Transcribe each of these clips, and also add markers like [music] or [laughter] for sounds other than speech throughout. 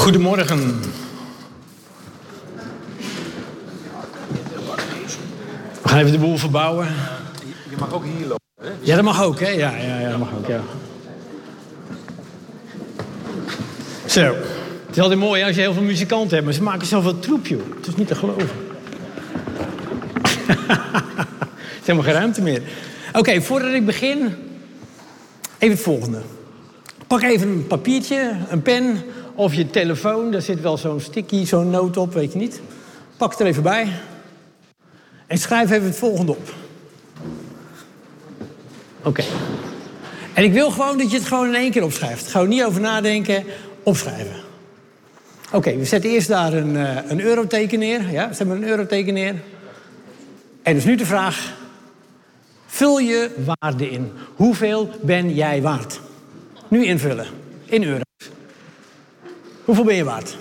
Goedemorgen. We gaan even de boel verbouwen. Je mag ook hier lopen. Hè? Ja, dat mag ook, hè? Ja, ja, ja dat mag ook, ja. Zo. Het is altijd mooi als je heel veel muzikanten hebt, maar ze maken zoveel troep, joh. Het is niet te geloven. [laughs] er is helemaal geen ruimte meer. Oké, voordat ik begin, even het volgende. Pak even een papiertje, een pen of je telefoon. Daar zit wel zo'n sticky, zo'n noot op, weet je niet. Pak het er even bij. En schrijf even het volgende op. Oké. En ik wil gewoon dat je het gewoon in één keer opschrijft. Gewoon niet over nadenken, opschrijven. Oké, we zetten eerst daar een, uh, een euroteken neer. Ja, zetten we een euroteken neer. En dus nu de vraag. Vul je waarde in. Hoeveel ben jij waard? Nu invullen. In euro's. Hoeveel ben je waard?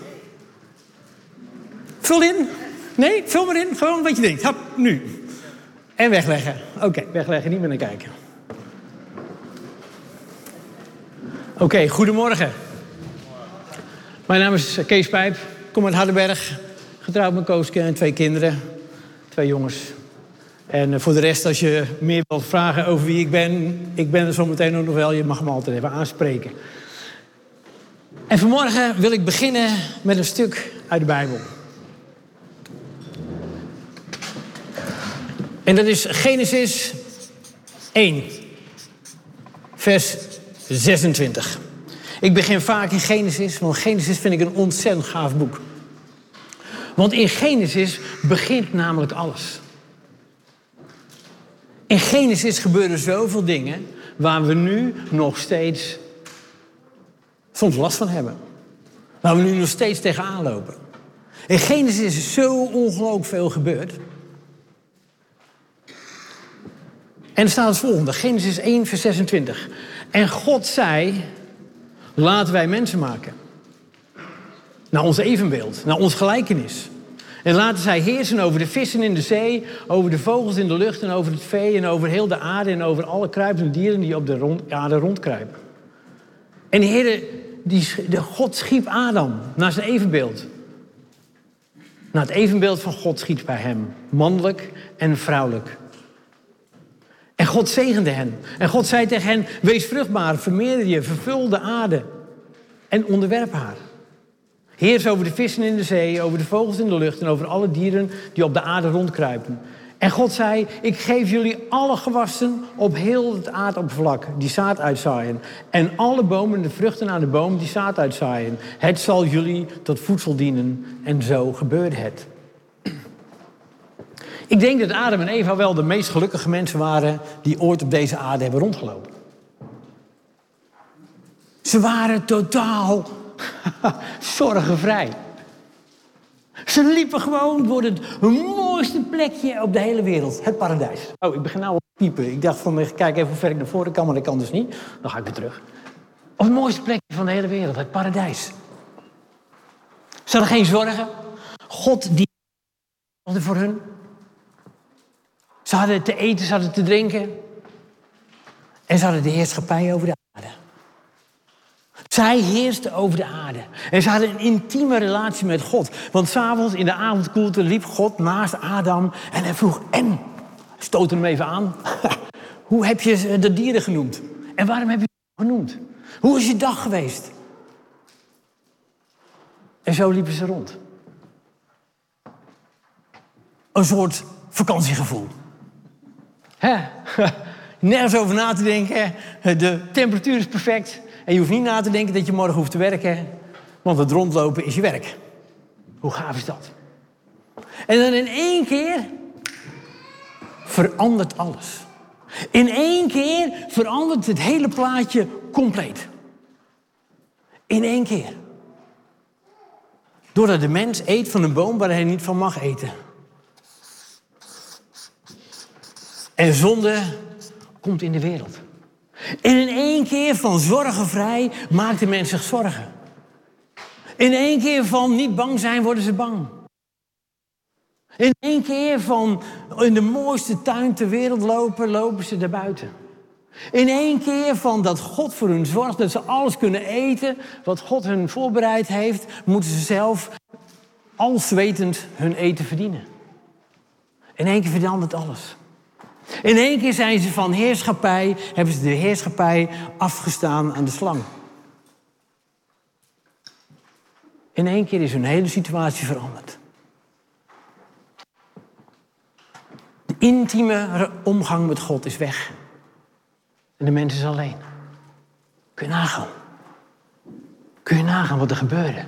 Vul in. Nee, vul maar in. Gewoon wat je denkt. Hap, nu. En wegleggen. Oké, wegleggen, niet meer naar kijken. Oké, goedemorgen. Mijn naam is Kees Pijp. Kom uit Hardenberg. Getrouwd met Kooske en twee kinderen. Twee jongens. En voor de rest, als je meer wilt vragen over wie ik ben... ik ben er zometeen ook nog wel. Je mag me altijd even aanspreken. En vanmorgen wil ik beginnen met een stuk uit de Bijbel. En dat is Genesis 1, vers 26. Ik begin vaak in Genesis, want Genesis vind ik een ontzettend gaaf boek. Want in Genesis begint namelijk alles. In Genesis gebeuren zoveel dingen waar we nu nog steeds soms last van hebben. Waar we nu nog steeds tegenaan lopen. In Genesis is zo ongelooflijk veel gebeurd. En er staat het volgende, Genesis 1, vers 26. En God zei, laten wij mensen maken. Naar ons evenbeeld, naar ons gelijkenis. En laten zij heersen over de vissen in de zee, over de vogels in de lucht en over het vee en over heel de aarde en over alle kruipende dieren die op de aarde rondkruipen. En de Heer, die, de God schiep Adam naar zijn evenbeeld. Naar het evenbeeld van God schiep bij hem, mannelijk en vrouwelijk. En God zegende hen. En God zei tegen hen: Wees vruchtbaar, vermeerder je, vervul de aarde en onderwerp haar. Heers over de vissen in de zee, over de vogels in de lucht en over alle dieren die op de aarde rondkruipen. En God zei: Ik geef jullie alle gewassen op heel het aardoppervlak die zaad uitzaaien. En alle bomen, de vruchten aan de boom die zaad uitzaaien. Het zal jullie tot voedsel dienen. En zo gebeurde het. Ik denk dat Adam en Eva wel de meest gelukkige mensen waren die ooit op deze aarde hebben rondgelopen. Ze waren totaal [laughs] zorgenvrij. Ze liepen gewoon door het mooiste plekje op de hele wereld, het paradijs. Oh, ik begin nou op piepen. Ik dacht van, ik kijk even hoe ver ik naar voren kan, maar dat kan dus niet. Dan ga ik weer terug. Op het mooiste plekje van de hele wereld, het paradijs. Ze hadden geen zorgen. God die voor hun. Ze hadden te eten, ze hadden te drinken. En ze hadden de heerschappij over de aarde. Zij heerste over de aarde. En ze hadden een intieme relatie met God. Want s'avonds in de avondkoelte liep God naast Adam en hij vroeg: En? Stootte hem even aan. [laughs] Hoe heb je de dieren genoemd? En waarom heb je ze genoemd? Hoe is je dag geweest? En zo liepen ze rond. Een soort vakantiegevoel. Hè? [laughs] Nergens over na te denken. De temperatuur is perfect. En je hoeft niet na te denken dat je morgen hoeft te werken. Want het rondlopen is je werk. Hoe gaaf is dat? En dan in één keer verandert alles. In één keer verandert het hele plaatje compleet. In één keer. Doordat de mens eet van een boom waar hij niet van mag eten. En zonde komt in de wereld. En in één keer van zorgenvrij maakt de mens zich zorgen. In één keer van niet bang zijn worden ze bang. In één keer van in de mooiste tuin ter wereld lopen, lopen ze daar buiten. In één keer van dat God voor hun zorgt, dat ze alles kunnen eten wat God hun voorbereid heeft, moeten ze zelf alswetend hun eten verdienen. In één keer verandert alles. In één keer zijn ze van heerschappij, hebben ze de heerschappij afgestaan aan de slang. In één keer is hun hele situatie veranderd. De intieme omgang met God is weg. En de mens is alleen. Kun je nagaan? Kun je nagaan wat er gebeurde?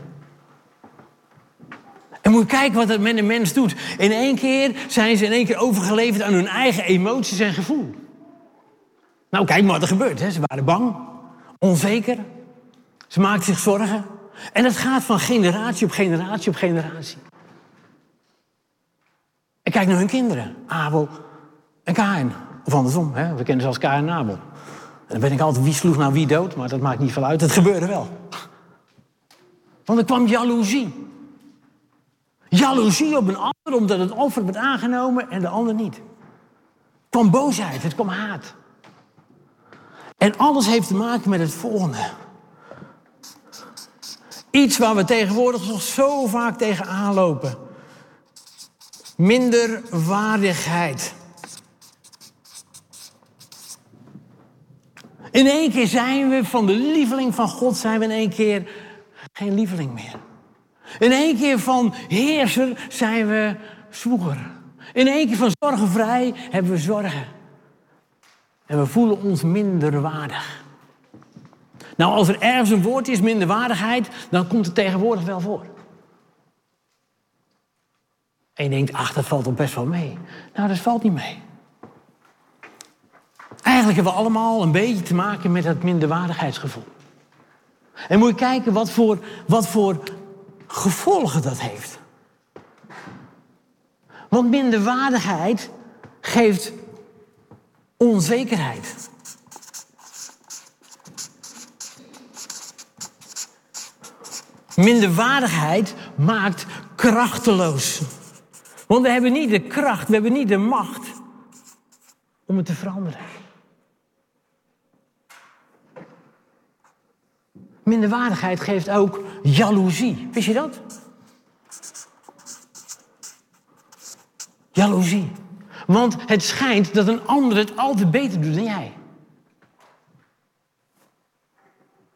En moet je kijken wat het met een mens doet. In één keer zijn ze in één keer overgeleverd aan hun eigen emoties en gevoel. Nou, kijk maar wat er gebeurt. Hè. Ze waren bang, onzeker. Ze maakten zich zorgen. En het gaat van generatie op generatie op generatie. En kijk naar hun kinderen. Abel en Kain. Of andersom, hè? we kennen ze als Kain en Abel. En dan ben ik altijd wie sloeg nou wie dood, maar dat maakt niet veel uit. Het gebeurde wel. Want er kwam jaloezie. Jaloezie op een ander omdat het offer werd aangenomen en de ander niet. Het kwam boosheid, het kwam haat. En alles heeft te maken met het volgende. Iets waar we tegenwoordig nog zo vaak tegen aanlopen. Minderwaardigheid. In één keer zijn we van de lieveling van God, zijn we in één keer geen lieveling meer. In één keer van heerser zijn we zwoeger. In één keer van zorgenvrij hebben we zorgen. En we voelen ons minderwaardig. Nou, als er ergens een woord is, minderwaardigheid, dan komt het tegenwoordig wel voor. En je denkt, ach, dat valt toch best wel mee. Nou, dat valt niet mee. Eigenlijk hebben we allemaal een beetje te maken met dat minderwaardigheidsgevoel. En moet je kijken wat voor, wat voor gevolgen dat heeft. Want minderwaardigheid geeft onzekerheid. Minderwaardigheid maakt krachteloos. Want we hebben niet de kracht, we hebben niet de macht om het te veranderen. Minderwaardigheid geeft ook jaloezie. Wist je dat? Jaloezie. Want het schijnt dat een ander het altijd beter doet dan jij.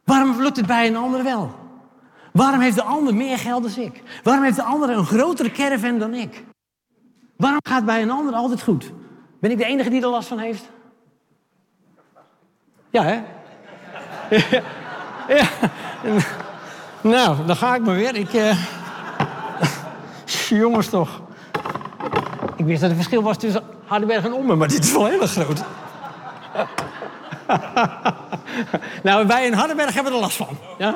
Waarom lukt het bij een ander wel? Waarom heeft de ander meer geld dan ik? Waarom heeft de ander een grotere caravan dan ik? Waarom gaat het bij een ander altijd goed? Ben ik de enige die er last van heeft? Ja, hè? [laughs] ja. Nou, dan ga ik maar weer. Ik, uh... [laughs] Jongens toch. Ik wist dat er verschil was tussen Hardenberg en Ommen, maar dit is wel heel groot. [laughs] nou, wij in Hardenberg hebben er last van. Ja?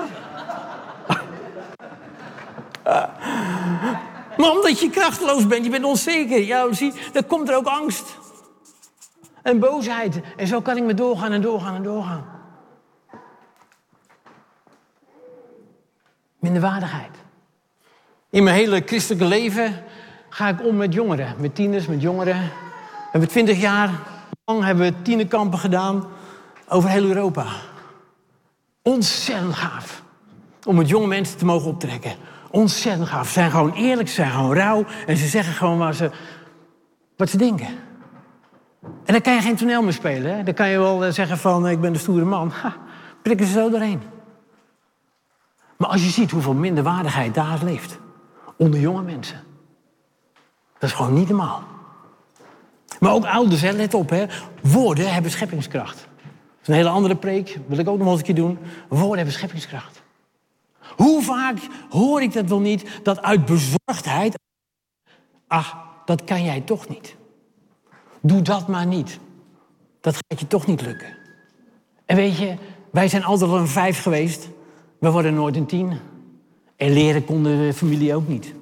Maar omdat je krachteloos bent, je bent onzeker. Ja, zie, dan komt er ook angst. En boosheid. En zo kan ik me doorgaan en doorgaan en doorgaan. Minderwaardigheid. In mijn hele christelijke leven ga ik om met jongeren. Met tieners, met jongeren. We hebben twintig jaar lang hebben we tienerkampen gedaan over heel Europa. Ontzettend gaaf. Om met jonge mensen te mogen optrekken. Ontzettend gaaf. Ze zijn gewoon eerlijk, ze zijn gewoon rauw. En ze zeggen gewoon waar ze, wat ze denken. En dan kan je geen toneel meer spelen. Hè? Dan kan je wel eh, zeggen van, ik ben de stoere man. Ha, prikken ze zo doorheen. Maar als je ziet hoeveel minderwaardigheid daar leeft. Onder jonge mensen. Dat is gewoon niet normaal. Maar ook ouders, let op. Hè. Woorden hebben scheppingskracht. Dat is een hele andere preek. wil ik ook nog eens een keer doen. Woorden hebben scheppingskracht. Hoe vaak hoor ik dat wel niet, dat uit bezorgdheid. Ach, dat kan jij toch niet. Doe dat maar niet. Dat gaat je toch niet lukken. En weet je, wij zijn altijd al een vijf geweest. We worden nooit een tien. En leren konden de familie ook niet.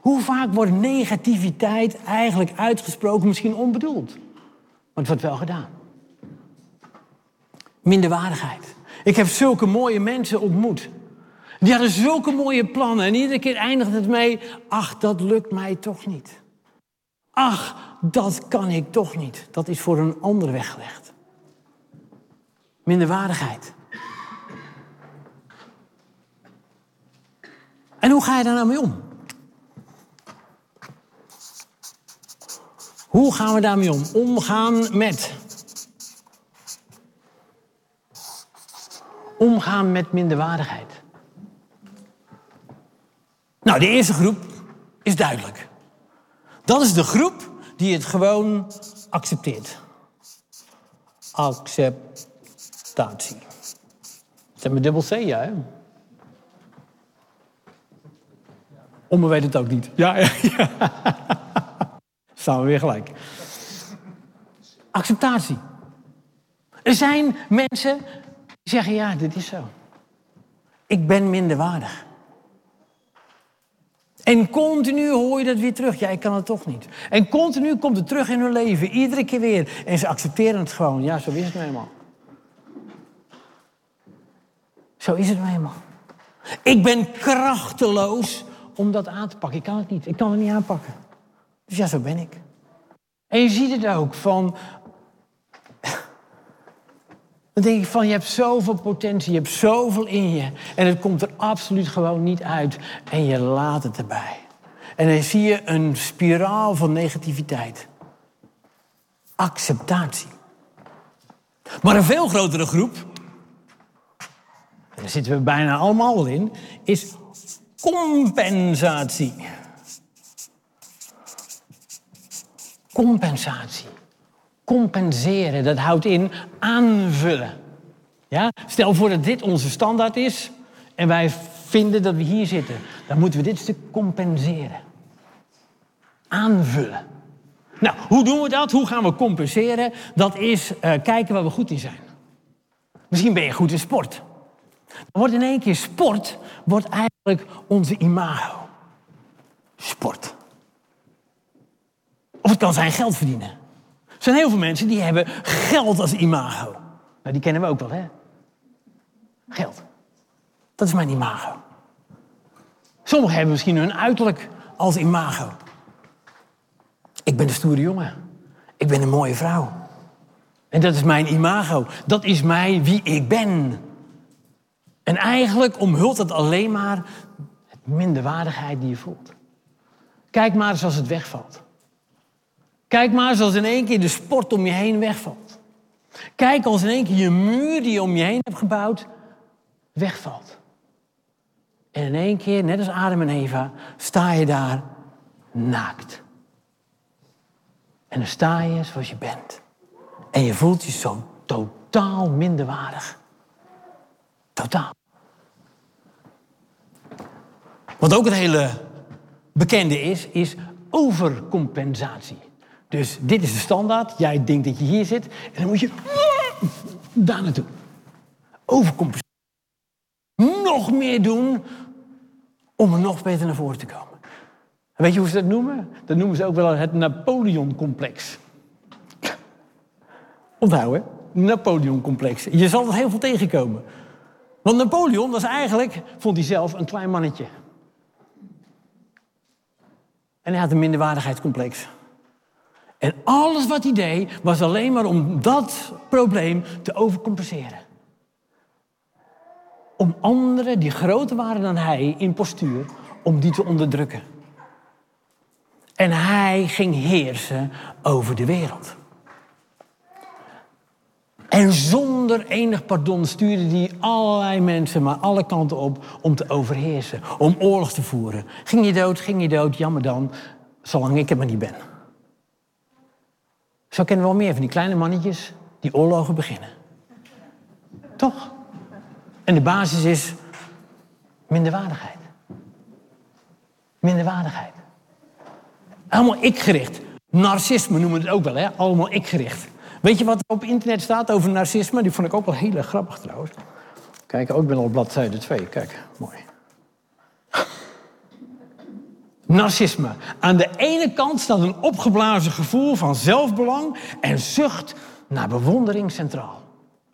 Hoe vaak wordt negativiteit eigenlijk uitgesproken, misschien onbedoeld? Maar het wordt wel gedaan. Minderwaardigheid. Ik heb zulke mooie mensen ontmoet. Die hadden zulke mooie plannen en iedere keer eindigt het mee, ach, dat lukt mij toch niet. Ach, dat kan ik toch niet. Dat is voor een ander weggelegd. minderwaardigheid. En hoe ga je daar nou mee om? Hoe gaan we daarmee om? Omgaan met. Omgaan met minderwaardigheid. Nou, de eerste groep is duidelijk. Dat is de groep die het gewoon accepteert. Acceptatie. Zeg maar dubbel C, ja. Omme weet het ook niet. Ja, ja, ja. [laughs] Staan we weer gelijk. Acceptatie. Er zijn mensen die zeggen, ja, dit is zo. Ik ben minderwaardig. En continu hoor je dat weer terug. Ja, ik kan het toch niet. En continu komt het terug in hun leven. Iedere keer weer. En ze accepteren het gewoon. Ja, zo is het nou eenmaal. Zo is het nou eenmaal. Ik ben krachteloos om dat aan te pakken. Ik kan het niet. Ik kan het niet aanpakken. Dus ja, zo ben ik. En je ziet het ook van. Dan denk ik van, je hebt zoveel potentie, je hebt zoveel in je. En het komt er absoluut gewoon niet uit. En je laat het erbij. En dan zie je een spiraal van negativiteit. Acceptatie. Maar een veel grotere groep, en daar zitten we bijna allemaal wel in, is compensatie. Compensatie. Compenseren, dat houdt in aanvullen. Ja? Stel voor dat dit onze standaard is en wij vinden dat we hier zitten. Dan moeten we dit stuk compenseren. Aanvullen. Nou, hoe doen we dat? Hoe gaan we compenseren? Dat is uh, kijken waar we goed in zijn. Misschien ben je goed in sport. Dan wordt in één keer sport wordt eigenlijk onze imago. Sport. Of het kan zijn geld verdienen. Er zijn heel veel mensen die hebben geld als imago. Nou, die kennen we ook wel, hè? Geld. Dat is mijn imago. Sommigen hebben misschien hun uiterlijk als imago. Ik ben een stoere jongen. Ik ben een mooie vrouw. En dat is mijn imago. Dat is mij wie ik ben. En eigenlijk omhult het alleen maar het minderwaardigheid die je voelt. Kijk maar eens als het wegvalt. Kijk maar eens als in één keer de sport om je heen wegvalt. Kijk als in één keer je muur die je om je heen hebt gebouwd wegvalt. En in één keer, net als Adam en Eva, sta je daar naakt. En dan sta je zoals je bent. En je voelt je zo totaal minderwaardig. Totaal. Wat ook het hele bekende is, is overcompensatie. Dus dit is de standaard. Jij denkt dat je hier zit. En dan moet je daar naartoe. Overcompenseren. Nog meer doen om er nog beter naar voren te komen. En weet je hoe ze dat noemen? Dat noemen ze ook wel het Napoleon-complex. Onthouden, Napoleon-complex. Je zal er heel veel tegenkomen. Want Napoleon was eigenlijk, vond hij zelf, een klein mannetje. En hij had een minderwaardigheidscomplex. En alles wat hij deed was alleen maar om dat probleem te overcompenseren. Om anderen die groter waren dan hij in postuur, om die te onderdrukken. En hij ging heersen over de wereld. En zonder enig pardon stuurde hij allerlei mensen maar alle kanten op om te overheersen, om oorlog te voeren. Ging je dood, ging je dood, jammer dan, zolang ik er maar niet ben. Zo kennen we wel meer van die kleine mannetjes die oorlogen beginnen. Toch? En de basis is minderwaardigheid. Minderwaardigheid. Allemaal ikgericht. Narcisme noemen we het ook wel, hè? Allemaal ikgericht. Weet je wat er op internet staat over narcisme? Die vond ik ook wel heel grappig trouwens. Kijk, ook ben al op bladzijde 2. Kijk, mooi. Narcisme. Aan de ene kant staat een opgeblazen gevoel van zelfbelang en zucht naar bewondering centraal.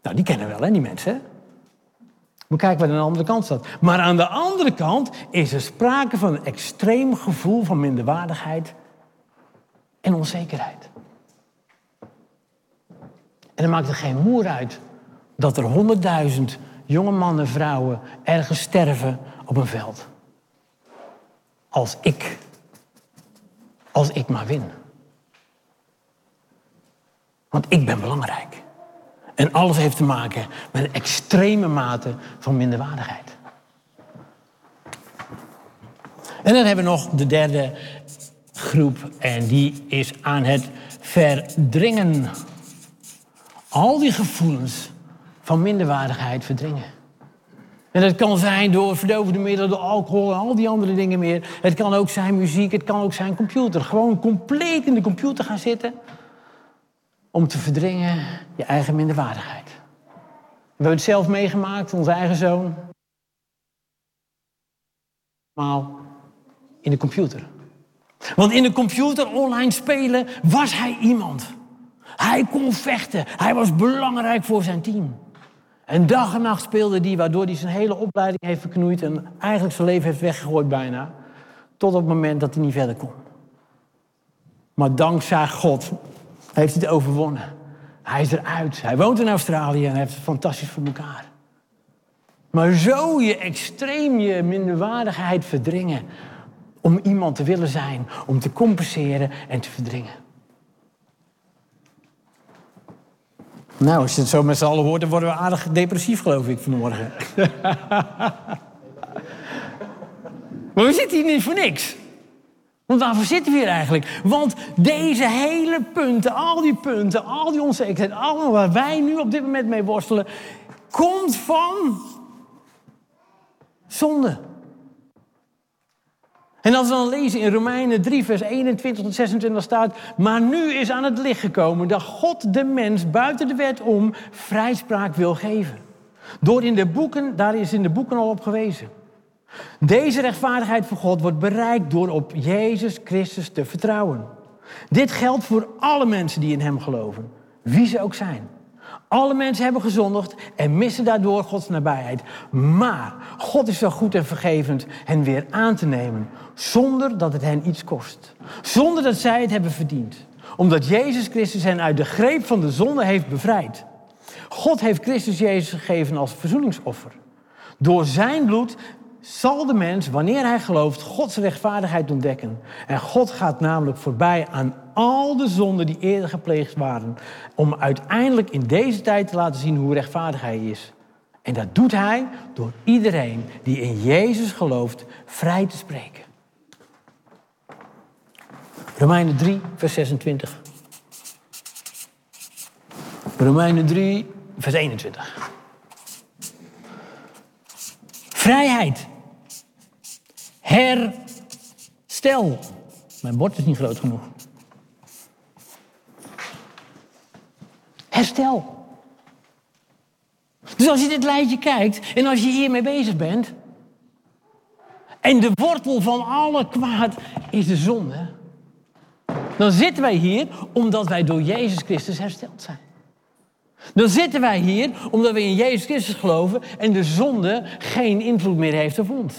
Nou, die kennen we wel, hè, die mensen. Maar kijken wat aan de andere kant staat. Maar aan de andere kant is er sprake van een extreem gevoel van minderwaardigheid en onzekerheid. En dan maakt het geen moer uit dat er honderdduizend jonge mannen en vrouwen ergens sterven op een veld. Als ik, als ik maar win. Want ik ben belangrijk. En alles heeft te maken met een extreme mate van minderwaardigheid. En dan hebben we nog de derde groep en die is aan het verdringen. Al die gevoelens van minderwaardigheid verdringen. En dat kan zijn door verdovende middelen, door alcohol en al die andere dingen meer. Het kan ook zijn muziek, het kan ook zijn computer. Gewoon compleet in de computer gaan zitten om te verdringen je eigen minderwaardigheid. We hebben het zelf meegemaakt, onze eigen zoon. Maar in de computer. Want in de computer online spelen was hij iemand. Hij kon vechten. Hij was belangrijk voor zijn team. En dag en nacht speelde hij, waardoor hij zijn hele opleiding heeft verknoeid en eigenlijk zijn leven heeft weggegooid bijna. Tot op het moment dat hij niet verder kon. Maar dankzij God heeft hij het overwonnen. Hij is eruit. Hij woont in Australië en heeft het fantastisch voor elkaar. Maar zo je extreem je minderwaardigheid verdringen. Om iemand te willen zijn, om te compenseren en te verdringen. Nou, als je het zo met z'n allen hoort, dan worden we aardig depressief, geloof ik, vanmorgen. [laughs] maar we zitten hier niet voor niks. Want waarvoor zitten we hier eigenlijk? Want deze hele punten, al die punten, al die onzekerheid, allemaal waar wij nu op dit moment mee worstelen, komt van zonde. En als we dan lezen in Romeinen 3, vers 21 tot 26 staat, maar nu is aan het licht gekomen dat God de mens buiten de wet om vrijspraak wil geven. Door in de boeken, daar is in de boeken al op gewezen. Deze rechtvaardigheid van God wordt bereikt door op Jezus Christus te vertrouwen. Dit geldt voor alle mensen die in Hem geloven, wie ze ook zijn. Alle mensen hebben gezondigd en missen daardoor Gods nabijheid. Maar God is zo goed en vergevend hen weer aan te nemen, zonder dat het hen iets kost. Zonder dat zij het hebben verdiend. Omdat Jezus Christus hen uit de greep van de zonde heeft bevrijd. God heeft Christus Jezus gegeven als verzoeningsoffer. Door zijn bloed zal de mens, wanneer hij gelooft, Gods rechtvaardigheid ontdekken. En God gaat namelijk voorbij aan al de zonden die eerder gepleegd waren. Om uiteindelijk in deze tijd te laten zien hoe rechtvaardig hij is. En dat doet hij door iedereen die in Jezus gelooft vrij te spreken. Romeinen 3, vers 26. Romeinen 3, vers 21. Vrijheid. Herstel. Mijn bord is niet groot genoeg. Herstel. Dus als je dit lijstje kijkt en als je hiermee bezig bent. En de wortel van alle kwaad is de zonde. Dan zitten wij hier omdat wij door Jezus Christus hersteld zijn. Dan zitten wij hier omdat we in Jezus Christus geloven en de zonde geen invloed meer heeft op ons.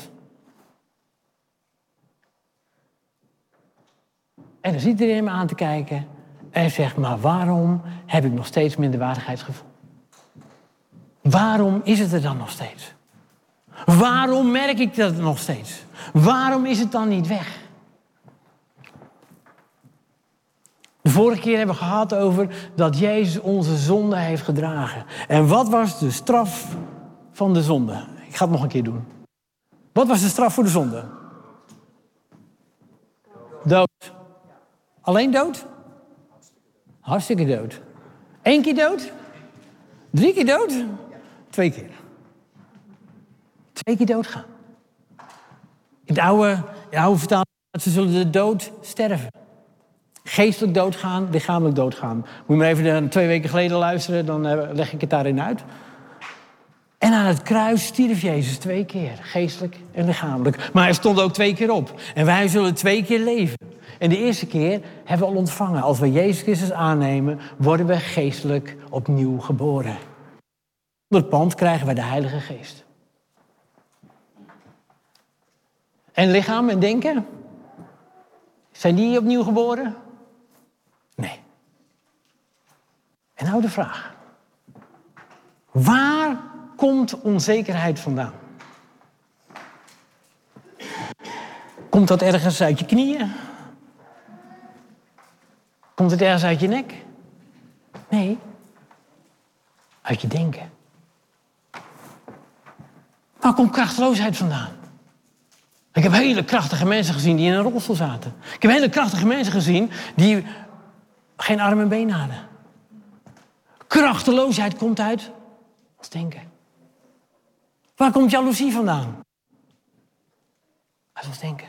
En dan zit iedereen me aan te kijken en zegt, maar waarom heb ik nog steeds minderwaardigheidsgevoel? Waarom is het er dan nog steeds? Waarom merk ik dat nog steeds? Waarom is het dan niet weg? De vorige keer hebben we gehad over dat Jezus onze zonde heeft gedragen. En wat was de straf van de zonde? Ik ga het nog een keer doen. Wat was de straf voor de zonde? Dood. Alleen dood? Hartstikke dood. Eén keer dood? Drie keer dood? Twee keer. Twee keer doodgaan. In de oude, in de oude vertaling, ze zullen de dood sterven. Geestelijk doodgaan, lichamelijk doodgaan. Moet je maar even twee weken geleden luisteren, dan eh, leg ik het daarin uit. En aan het kruis stierf Jezus twee keer, geestelijk en lichamelijk. Maar hij stond ook twee keer op. En wij zullen twee keer leven. En de eerste keer hebben we al ontvangen. Als we Jezus Christus aannemen, worden we geestelijk opnieuw geboren. Door het pand krijgen we de Heilige Geest. En lichaam en denken? Zijn die opnieuw geboren? Nee. En nou de vraag. Waar komt onzekerheid vandaan? Komt dat ergens uit je knieën? Komt het ergens uit je nek? Nee, uit je denken. Waar komt krachteloosheid vandaan? Ik heb hele krachtige mensen gezien die in een rolstoel zaten. Ik heb hele krachtige mensen gezien die geen arm en been hadden. Krachteloosheid komt uit ons denken. Waar komt jaloezie vandaan? Uit ons denken.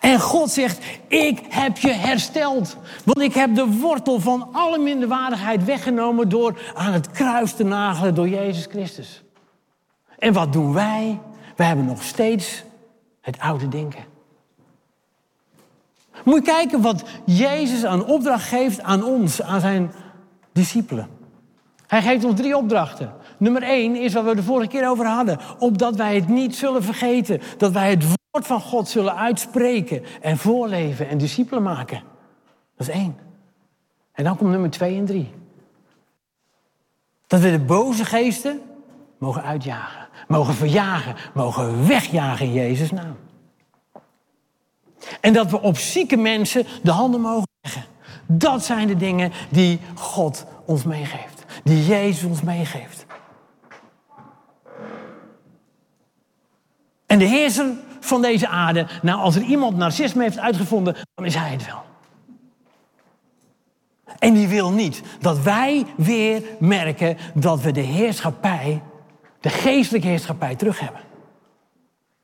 En God zegt, ik heb je hersteld. Want ik heb de wortel van alle minderwaardigheid weggenomen door aan het kruis te nagelen door Jezus Christus. En wat doen wij? We hebben nog steeds het oude denken. Moet je kijken wat Jezus aan opdracht geeft aan ons, aan zijn discipelen. Hij geeft ons drie opdrachten. Nummer één is wat we de vorige keer over hadden. Opdat wij het niet zullen vergeten. Dat wij het woord van God zullen uitspreken en voorleven en discipelen maken. Dat is één. En dan komt nummer twee en drie. Dat we de boze geesten mogen uitjagen, mogen verjagen, mogen wegjagen in Jezus' naam. En dat we op zieke mensen de handen mogen leggen. Dat zijn de dingen die God ons meegeeft. Die Jezus ons meegeeft. En de heerser van deze aarde, nou als er iemand narcisme heeft uitgevonden, dan is hij het wel. En die wil niet dat wij weer merken dat we de heerschappij, de geestelijke heerschappij terug hebben.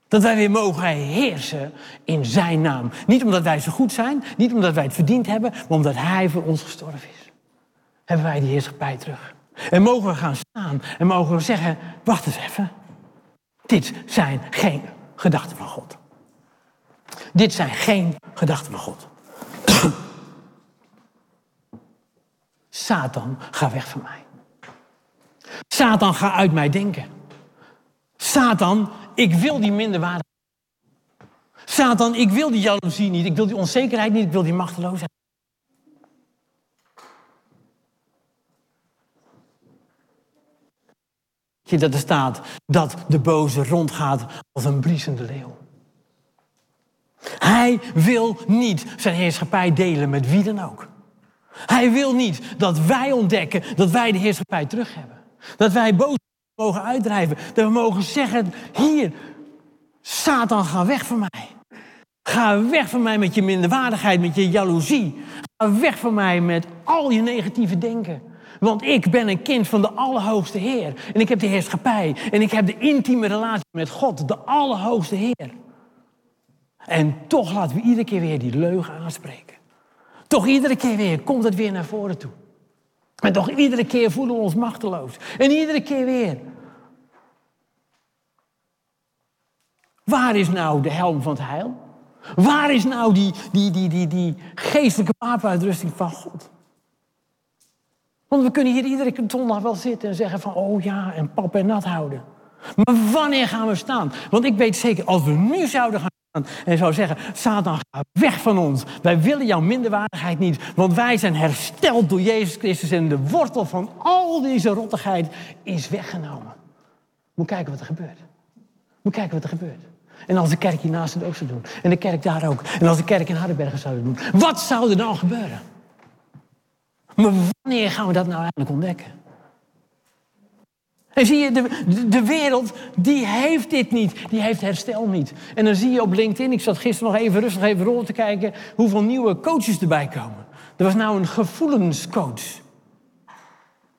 Dat wij weer mogen heersen in zijn naam. Niet omdat wij zo goed zijn, niet omdat wij het verdiend hebben, maar omdat hij voor ons gestorven is. Hebben wij die heerschappij terug. En mogen we gaan staan en mogen we zeggen, wacht eens even. Dit zijn geen gedachten van God. Dit zijn geen gedachten van God. [clears throat] Satan, ga weg van mij. Satan, ga uit mij denken. Satan, ik wil die minderwaardigheid. Satan, ik wil die jaloezie niet. Ik wil die onzekerheid niet. Ik wil die machteloosheid. Je dat er staat dat de boze rondgaat als een briesende leeuw. Hij wil niet zijn heerschappij delen met wie dan ook. Hij wil niet dat wij ontdekken dat wij de heerschappij terug hebben. Dat wij boos mogen uitdrijven. Dat we mogen zeggen, hier, Satan, ga weg van mij. Ga weg van mij met je minderwaardigheid, met je jaloezie. Ga weg van mij met al je negatieve denken. Want ik ben een kind van de Allerhoogste Heer. En ik heb de heerschappij. En ik heb de intieme relatie met God, de Allerhoogste Heer. En toch laten we iedere keer weer die leugen aanspreken. Toch iedere keer weer komt het weer naar voren toe. En toch iedere keer voelen we ons machteloos. En iedere keer weer. Waar is nou de helm van het heil? Waar is nou die, die, die, die, die geestelijke wapenuitrusting van God? Want we kunnen hier iedere zondag wel zitten en zeggen van, oh ja, en pap en nat houden. Maar wanneer gaan we staan? Want ik weet zeker, als we nu zouden gaan en zou zeggen, Satan, ga weg van ons. Wij willen jouw minderwaardigheid niet, want wij zijn hersteld door Jezus Christus en de wortel van al deze rottigheid is weggenomen. Moet kijken wat er gebeurt. Moet kijken wat er gebeurt. En als de kerk hiernaast het ook zou doen. En de kerk daar ook. En als de kerk in Hardenbergen zou doen. Wat zou er dan gebeuren? Maar wanneer gaan we dat nou eigenlijk ontdekken? En zie je, de, de, wereld, die heeft dit niet. Die heeft herstel niet. En dan zie je op LinkedIn, ik zat gisteren nog even rustig even rond te kijken... hoeveel nieuwe coaches erbij komen. Er was nou een gevoelenscoach.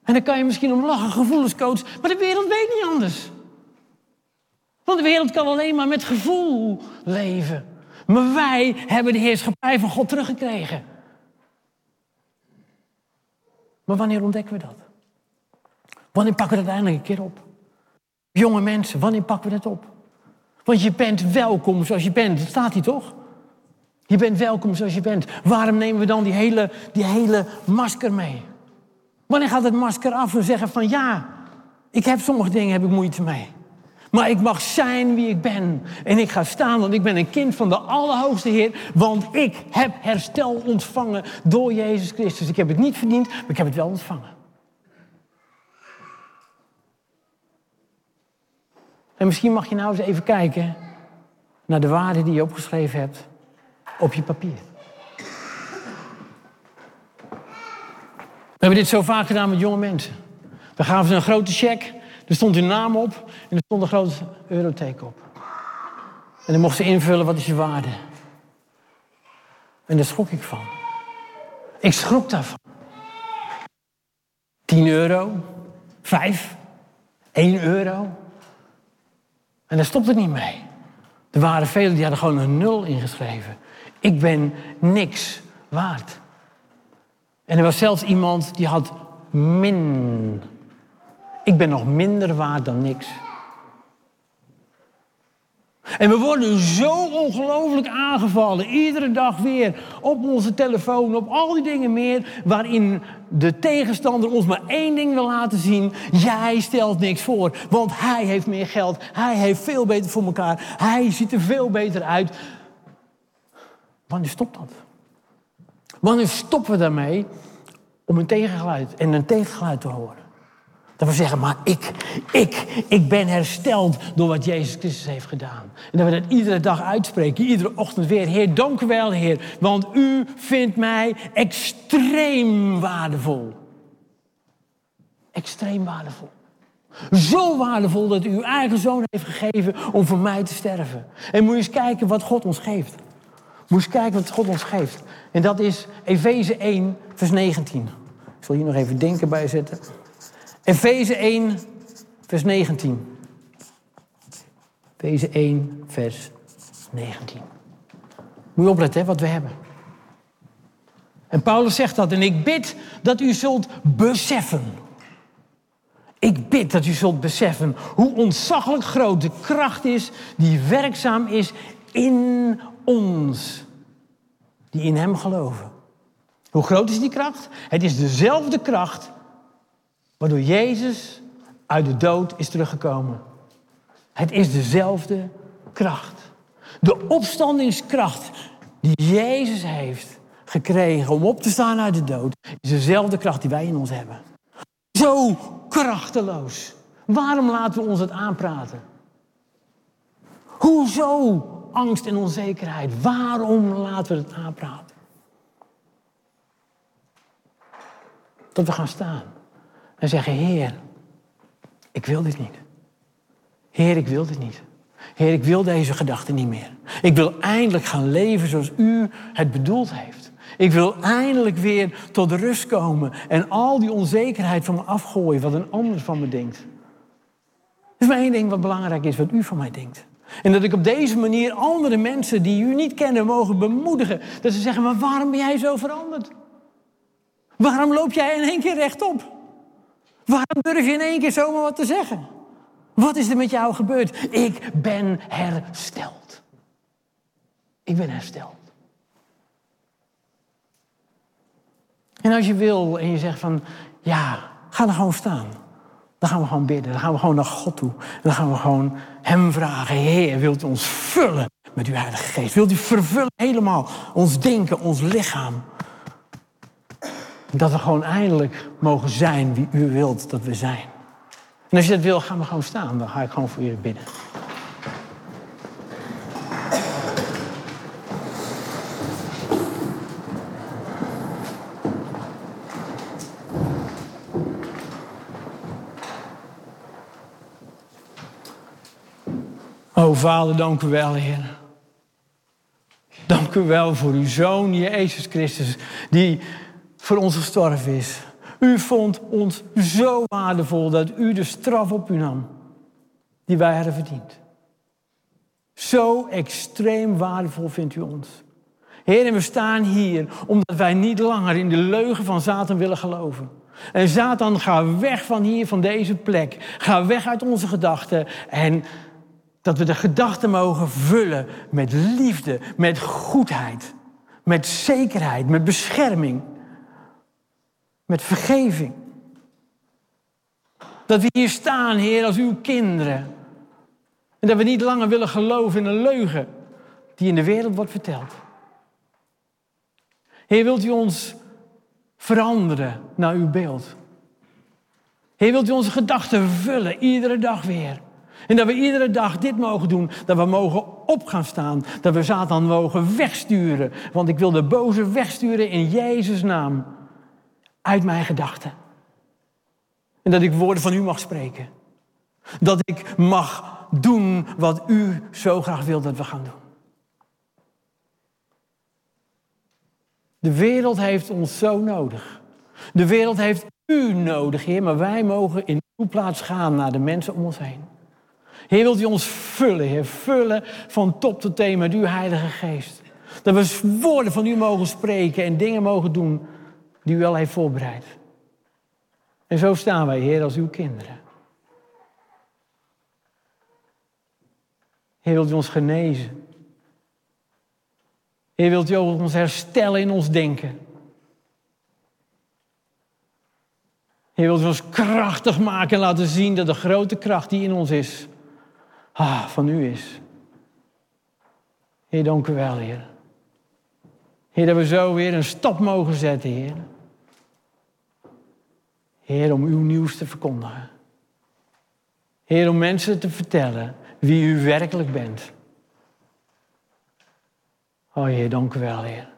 En dan kan je misschien om lachen, gevoelenscoach. Maar de wereld weet niet anders. Want de wereld kan alleen maar met gevoel leven. Maar wij hebben de heerschappij van God teruggekregen. Maar wanneer ontdekken we dat? Wanneer pakken we dat eindelijk een keer op? Jonge mensen, wanneer pakken we dat op? Want je bent welkom zoals je bent. Dat staat hier toch? Je bent welkom zoals je bent. Waarom nemen we dan die hele, die hele masker mee? Wanneer gaat het masker af en zeggen van ja, ik heb sommige dingen heb ik moeite mee. Maar ik mag zijn wie ik ben. En ik ga staan, want ik ben een kind van de Allerhoogste Heer. Want ik heb herstel ontvangen door Jezus Christus. Ik heb het niet verdiend, maar ik heb het wel ontvangen. En misschien mag je nou eens even kijken naar de waarde die je opgeschreven hebt op je papier. We hebben dit zo vaak gedaan met jonge mensen. Dan gaven ze een grote cheque er stond hun naam op en er stond een groot euroteken op. En dan mocht ze invullen wat is je waarde. En daar schrok ik van. Ik schrok daarvan. 10 euro, 5, 1 euro. En daar stopt het niet mee. Er waren velen die hadden gewoon een nul ingeschreven. Ik ben niks waard. En er was zelfs iemand die had min. Ik ben nog minder waard dan niks. En we worden zo ongelooflijk aangevallen, iedere dag weer, op onze telefoon, op al die dingen meer, waarin de tegenstander ons maar één ding wil laten zien. Jij stelt niks voor, want hij heeft meer geld, hij heeft veel beter voor elkaar, hij ziet er veel beter uit. Wanneer stopt dat? Wanneer stoppen we daarmee om een tegengeluid en een tegengeluid te horen? Dat we zeggen, maar ik, ik, ik ben hersteld door wat Jezus Christus heeft gedaan. En dat we dat iedere dag uitspreken, iedere ochtend weer. Heer, dank u wel, Heer, want u vindt mij extreem waardevol. Extreem waardevol. Zo waardevol dat u uw eigen zoon heeft gegeven om voor mij te sterven. En moet je eens kijken wat God ons geeft. Moet je eens kijken wat God ons geeft. En dat is Efeze 1, vers 19. Ik zal hier nog even denken bij zetten. Efeze 1, vers 19. Efeze 1, vers 19. Moet je opletten hè, wat we hebben. En Paulus zegt dat. En ik bid dat u zult beseffen. Ik bid dat u zult beseffen hoe ontzaglijk groot de kracht is die werkzaam is in ons. Die in hem geloven. Hoe groot is die kracht? Het is dezelfde kracht Waardoor Jezus uit de dood is teruggekomen. Het is dezelfde kracht. De opstandingskracht die Jezus heeft gekregen om op te staan uit de dood, is dezelfde kracht die wij in ons hebben. Zo krachteloos. Waarom laten we ons het aanpraten? Hoezo angst en onzekerheid? Waarom laten we het aanpraten? Dat we gaan staan. En zeggen, Heer, ik wil dit niet. Heer, ik wil dit niet. Heer, ik wil deze gedachten niet meer. Ik wil eindelijk gaan leven zoals u het bedoeld heeft. Ik wil eindelijk weer tot rust komen en al die onzekerheid van me afgooien wat een ander van me denkt. Er is maar één ding wat belangrijk is, wat u van mij denkt. En dat ik op deze manier andere mensen die u niet kennen mogen bemoedigen. Dat ze zeggen, maar waarom ben jij zo veranderd? Waarom loop jij in één keer rechtop? Waarom durf je in één keer zomaar wat te zeggen? Wat is er met jou gebeurd? Ik ben hersteld. Ik ben hersteld. En als je wil en je zegt van, ja, ga er gewoon staan. Dan gaan we gewoon bidden. Dan gaan we gewoon naar God toe. Dan gaan we gewoon Hem vragen. Heer, wilt u ons vullen met uw Heilige Geest? Wilt u vervullen helemaal ons denken, ons lichaam? Dat we gewoon eindelijk mogen zijn wie u wilt dat we zijn. En als je dat wil, gaan we gewoon staan. Dan ga ik gewoon voor jullie bidden. O Vader, dank u wel, Heer. Dank u wel voor uw Zoon, Jezus Christus, die voor ons gestorven is. U vond ons zo waardevol dat u de straf op u nam die wij hadden verdiend. Zo extreem waardevol vindt u ons. Heer, en we staan hier omdat wij niet langer in de leugen van Satan willen geloven. En Satan, ga weg van hier, van deze plek. Ga weg uit onze gedachten. En dat we de gedachten mogen vullen met liefde, met goedheid, met zekerheid, met bescherming met vergeving. Dat we hier staan, Heer, als uw kinderen. En dat we niet langer willen geloven in een leugen die in de wereld wordt verteld. Heer, wilt u ons veranderen naar uw beeld? Heer, wilt u onze gedachten vullen, iedere dag weer? En dat we iedere dag dit mogen doen. Dat we mogen op gaan staan. Dat we Satan mogen wegsturen. Want ik wil de boze wegsturen in Jezus' naam. Uit mijn gedachten. En dat ik woorden van u mag spreken. Dat ik mag doen wat u zo graag wil dat we gaan doen. De wereld heeft ons zo nodig. De wereld heeft u nodig, Heer, maar wij mogen in uw plaats gaan naar de mensen om ons heen. Heer, wilt u ons vullen, Heer, vullen van top tot teen met uw Heilige Geest. Dat we woorden van u mogen spreken en dingen mogen doen die u al heeft voorbereid. En zo staan wij, Heer, als uw kinderen. Heer, wilt u ons genezen? Heer, wilt u ons herstellen in ons denken? Heer, wilt u ons krachtig maken en laten zien dat de grote kracht die in ons is, ah, van u is. Heer, dank u wel, Heer. Heer, dat we zo weer een stap mogen zetten, Heer. Heer, om uw nieuws te verkondigen. Heer, om mensen te vertellen wie u werkelijk bent. Oh Heer, dank u wel, Heer.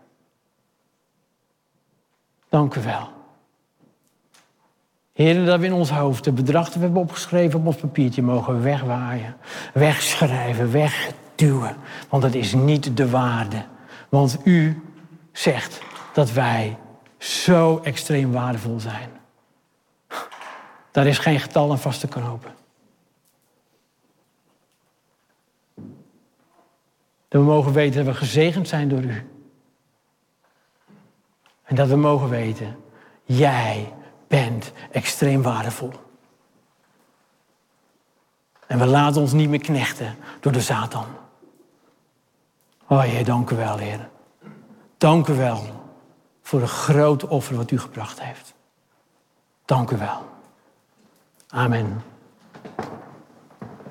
Dank u wel. Heer, dat we in ons hoofd de bedrachten hebben opgeschreven op ons papiertje mogen wegwaaien, wegschrijven, wegduwen. Want dat is niet de waarde. Want u zegt dat wij zo extreem waardevol zijn. Daar is geen getal aan vast te knopen. Dat we mogen weten dat we gezegend zijn door u. En dat we mogen weten, jij bent extreem waardevol. En we laten ons niet meer knechten door de Satan. Oh Heer, dank u wel, Heer. Dank u wel voor het grote offer wat u gebracht heeft. Dank u wel. Amen.